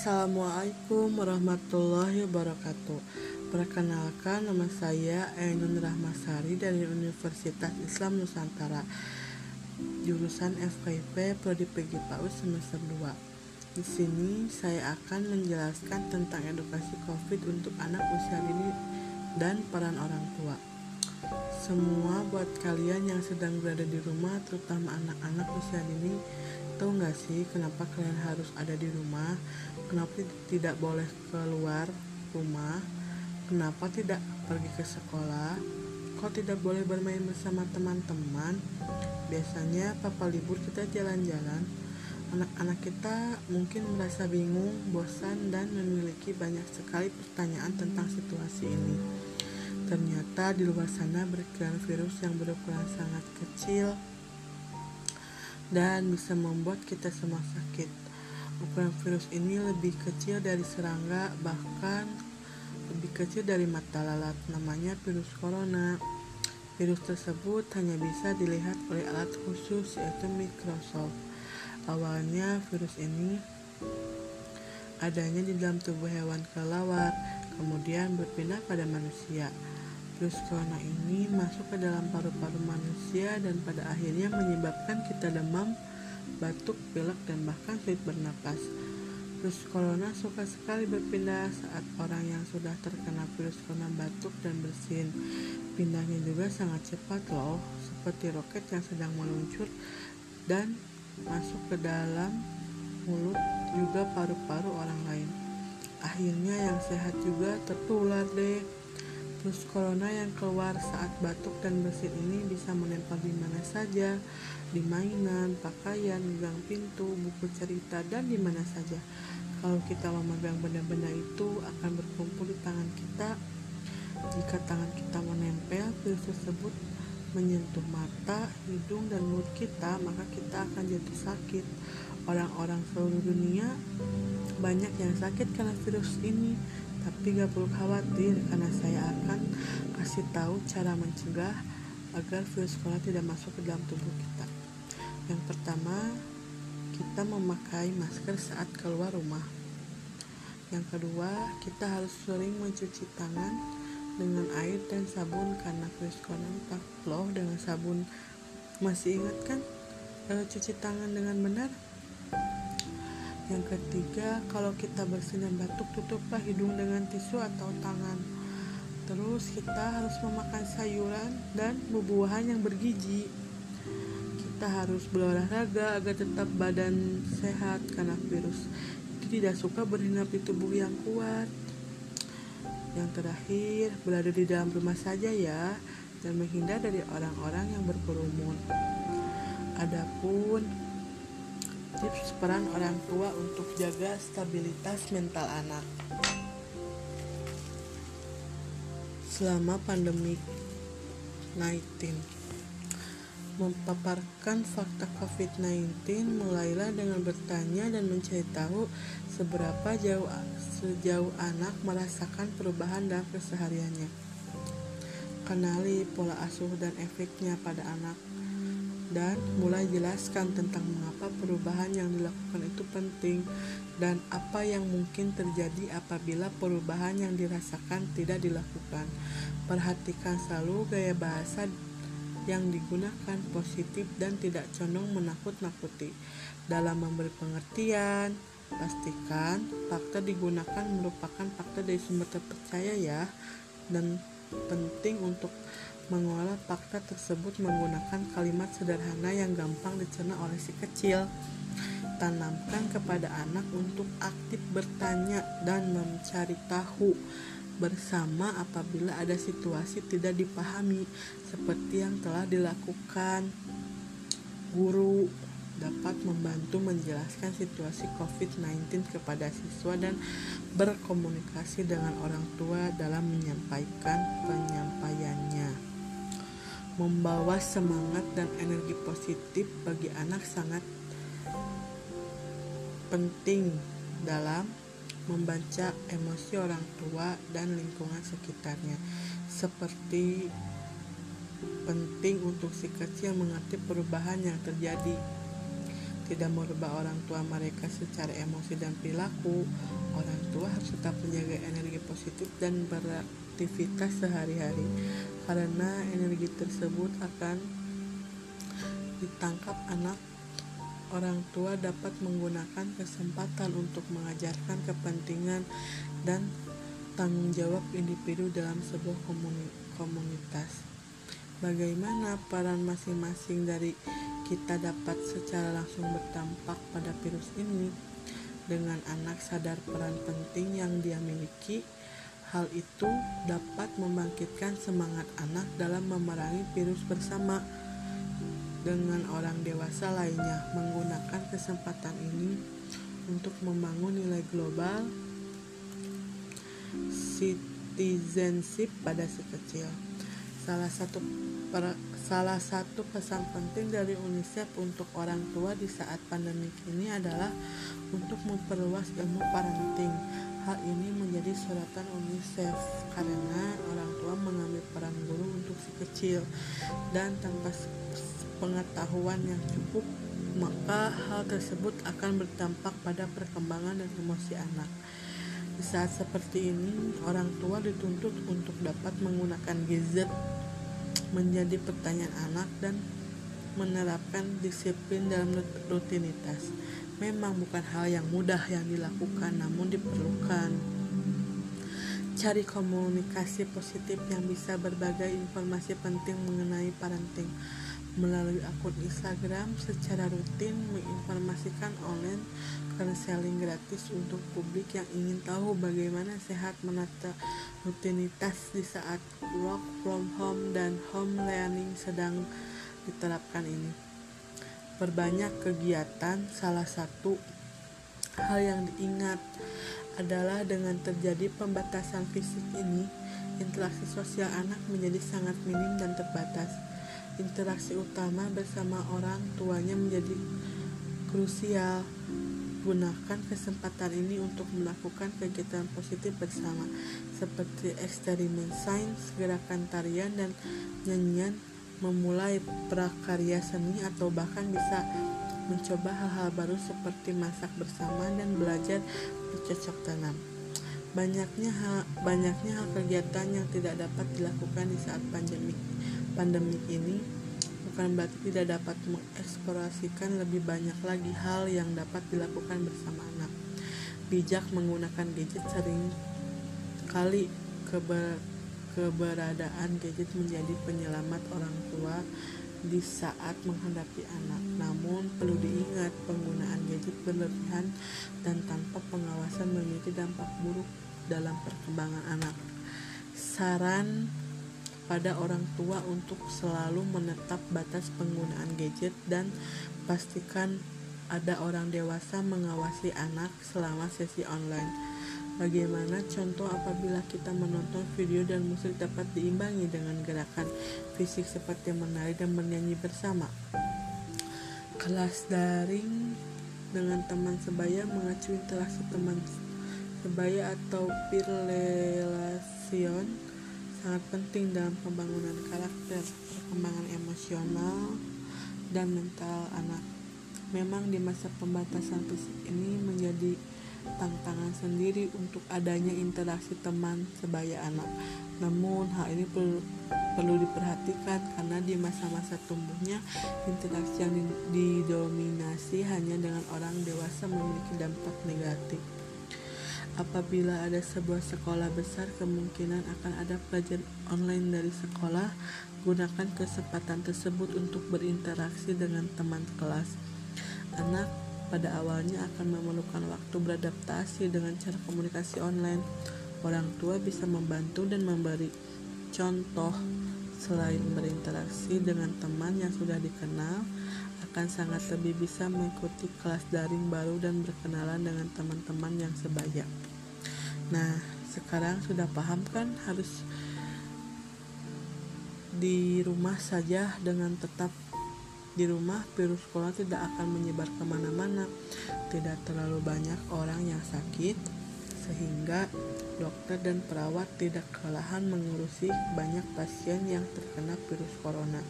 Assalamualaikum warahmatullahi wabarakatuh. Perkenalkan nama saya Ainun Rahmasari dari Universitas Islam Nusantara. Jurusan FKIP Prodi PG PAUS semester 2. Di sini saya akan menjelaskan tentang edukasi COVID untuk anak usia dini dan peran orang tua. Semua buat kalian yang sedang berada di rumah, terutama anak-anak usia dini, tahu nggak sih kenapa kalian harus ada di rumah? Kenapa tidak boleh keluar rumah? Kenapa tidak pergi ke sekolah? Kok tidak boleh bermain bersama teman-teman? Biasanya papa libur kita jalan-jalan. Anak-anak kita mungkin merasa bingung bosan dan memiliki banyak sekali pertanyaan tentang situasi ini. Ternyata di luar sana berkeliaran virus yang berukuran sangat kecil dan bisa membuat kita semua sakit. Ukuran virus ini lebih kecil dari serangga, bahkan lebih kecil dari mata lalat. Namanya virus corona. Virus tersebut hanya bisa dilihat oleh alat khusus yaitu Microsoft. Awalnya virus ini adanya di dalam tubuh hewan kelelawar, kemudian berpindah pada manusia. Virus corona ini masuk ke dalam paru-paru manusia dan pada akhirnya menyebabkan kita demam, batuk, pilek, dan bahkan sulit bernapas. Virus corona suka sekali berpindah saat orang yang sudah terkena virus corona batuk dan bersin. Pindahnya juga sangat cepat loh, seperti roket yang sedang meluncur dan masuk ke dalam mulut juga paru-paru orang lain. Akhirnya yang sehat juga tertular deh. Virus corona yang keluar saat batuk dan bersin ini bisa menempel di mana saja, di mainan, pakaian, gang pintu, buku cerita, dan di mana saja. Kalau kita memegang benda-benda itu akan berkumpul di tangan kita. Jika tangan kita menempel, virus tersebut menyentuh mata, hidung, dan mulut kita, maka kita akan jatuh sakit. Orang-orang seluruh dunia banyak yang sakit karena virus ini tapi gak perlu khawatir karena saya akan kasih tahu cara mencegah agar virus corona tidak masuk ke dalam tubuh kita. Yang pertama, kita memakai masker saat keluar rumah. Yang kedua, kita harus sering mencuci tangan dengan air dan sabun karena virus corona tak dengan sabun. Masih ingat kan e, cuci tangan dengan benar? Yang ketiga, kalau kita bersin dan batuk, tutuplah hidung dengan tisu atau tangan. Terus kita harus memakan sayuran dan buah-buahan yang bergizi. Kita harus berolahraga agar tetap badan sehat karena virus itu tidak suka berhinap di tubuh yang kuat. Yang terakhir, berada di dalam rumah saja ya dan menghindar dari orang-orang yang berkerumun. Adapun Tips peran orang tua untuk jaga stabilitas mental anak. Selama pandemi 19 Memaparkan fakta COVID-19 mulailah dengan bertanya dan mencari tahu seberapa jauh sejauh anak merasakan perubahan dalam kesehariannya. Kenali pola asuh dan efeknya pada anak dan mulai jelaskan tentang mengapa perubahan yang dilakukan itu penting dan apa yang mungkin terjadi apabila perubahan yang dirasakan tidak dilakukan. Perhatikan selalu gaya bahasa yang digunakan positif dan tidak condong menakut-nakuti. Dalam memberi pengertian, pastikan fakta digunakan merupakan fakta dari sumber terpercaya ya dan penting untuk mengolah fakta tersebut menggunakan kalimat sederhana yang gampang dicerna oleh si kecil. Tanamkan kepada anak untuk aktif bertanya dan mencari tahu bersama apabila ada situasi tidak dipahami seperti yang telah dilakukan guru dapat membantu menjelaskan situasi COVID-19 kepada siswa dan berkomunikasi dengan orang tua dalam menyampaikan penyampaiannya membawa semangat dan energi positif bagi anak sangat penting dalam membaca emosi orang tua dan lingkungan sekitarnya. Seperti penting untuk si kecil mengerti perubahan yang terjadi. Tidak merubah orang tua mereka secara emosi dan perilaku, orang tua harus tetap menjaga energi positif dan beraktivitas sehari-hari karena energi tersebut akan ditangkap anak orang tua dapat menggunakan kesempatan untuk mengajarkan kepentingan dan tanggung jawab individu dalam sebuah komunitas. Bagaimana peran masing-masing dari kita dapat secara langsung berdampak pada virus ini? Dengan anak sadar peran penting yang dia miliki, hal itu dapat membangkitkan semangat anak dalam memerangi virus bersama dengan orang dewasa lainnya menggunakan kesempatan ini untuk membangun nilai global citizenship pada si kecil. Salah satu per, salah satu pesan penting dari UNICEF untuk orang tua di saat pandemi ini adalah untuk memperluas ilmu parenting. Hal ini menjadi sorotan UNICEF karena orang tua mengambil peran guru untuk si kecil dan tanpa pengetahuan yang cukup, maka hal tersebut akan berdampak pada perkembangan dan emosi anak. Di saat seperti ini, orang tua dituntut untuk dapat menggunakan gadget menjadi pertanyaan anak dan menerapkan disiplin dalam rutinitas. Memang bukan hal yang mudah yang dilakukan, namun diperlukan. Cari komunikasi positif yang bisa berbagai informasi penting mengenai parenting melalui akun Instagram secara rutin menginformasikan online konseling gratis untuk publik yang ingin tahu bagaimana sehat menata rutinitas di saat work from home dan home learning sedang diterapkan ini. Perbanyak kegiatan salah satu hal yang diingat adalah dengan terjadi pembatasan fisik ini, interaksi sosial anak menjadi sangat minim dan terbatas interaksi utama bersama orang tuanya menjadi krusial. Gunakan kesempatan ini untuk melakukan kegiatan positif bersama, seperti eksperimen sains, gerakan tarian, dan nyanyian, memulai prakarya seni, atau bahkan bisa mencoba hal-hal baru seperti masak bersama dan belajar bercocok tanam. Banyaknya hal, banyaknya hal kegiatan yang tidak dapat dilakukan di saat pandemi pandemi ini bukan berarti tidak dapat mengeksplorasikan lebih banyak lagi hal yang dapat dilakukan bersama anak. Bijak menggunakan gadget sering kali keber keberadaan gadget menjadi penyelamat orang tua di saat menghadapi anak. Namun perlu diingat penggunaan gadget berlebihan dan tanpa pengawasan memiliki dampak buruk dalam perkembangan anak. Saran pada orang tua untuk selalu menetap batas penggunaan gadget dan pastikan ada orang dewasa mengawasi anak selama sesi online. Bagaimana contoh apabila kita menonton video dan musik dapat diimbangi dengan gerakan fisik seperti menari dan bernyanyi bersama. Kelas daring dengan teman sebaya mengacu interaksi teman sebaya atau peer relation sangat penting dalam pembangunan karakter, perkembangan emosional, dan mental anak. Memang di masa pembatasan fisik ini menjadi tantangan sendiri untuk adanya interaksi teman sebaya anak. Namun hal ini perlu, perlu diperhatikan karena di masa-masa tumbuhnya interaksi yang didominasi hanya dengan orang dewasa memiliki dampak negatif. Apabila ada sebuah sekolah besar, kemungkinan akan ada pelajaran online dari sekolah. Gunakan kesempatan tersebut untuk berinteraksi dengan teman kelas. Anak pada awalnya akan memerlukan waktu beradaptasi dengan cara komunikasi online. Orang tua bisa membantu dan memberi contoh selain berinteraksi dengan teman yang sudah dikenal akan sangat lebih bisa mengikuti kelas daring baru dan berkenalan dengan teman-teman yang sebaya. Nah, sekarang sudah paham kan harus di rumah saja dengan tetap di rumah virus corona tidak akan menyebar ke mana-mana. Tidak terlalu banyak orang yang sakit sehingga dokter dan perawat tidak kelelahan mengurusi banyak pasien yang terkena virus corona.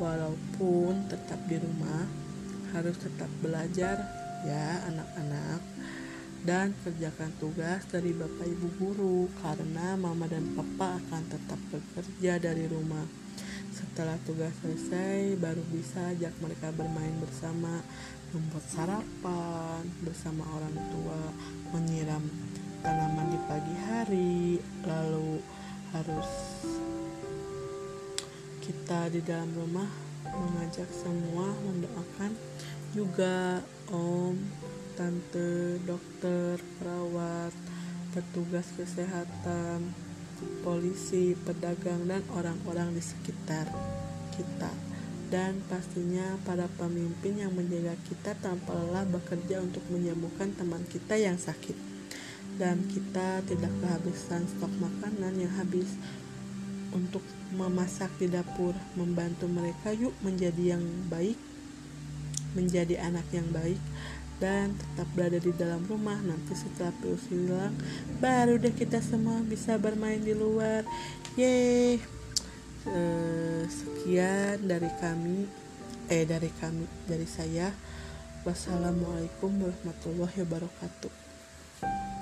Walaupun tetap di rumah harus tetap belajar ya anak-anak. Dan kerjakan tugas dari Bapak Ibu guru karena Mama dan Papa akan tetap bekerja dari rumah. Setelah tugas selesai, baru bisa ajak mereka bermain bersama, membuat sarapan bersama orang tua, menyiram tanaman di pagi hari, lalu harus kita di dalam rumah mengajak semua mendoakan juga om tante, dokter, perawat, petugas kesehatan, polisi, pedagang, dan orang-orang di sekitar kita. Dan pastinya para pemimpin yang menjaga kita tanpa lelah bekerja untuk menyembuhkan teman kita yang sakit. Dan kita tidak kehabisan stok makanan yang habis untuk memasak di dapur, membantu mereka yuk menjadi yang baik, menjadi anak yang baik, dan tetap berada di dalam rumah. Nanti setelah virus hilang baru deh kita semua bisa bermain di luar. Yeay. Eh, sekian dari kami eh dari kami dari saya. Wassalamualaikum warahmatullahi wabarakatuh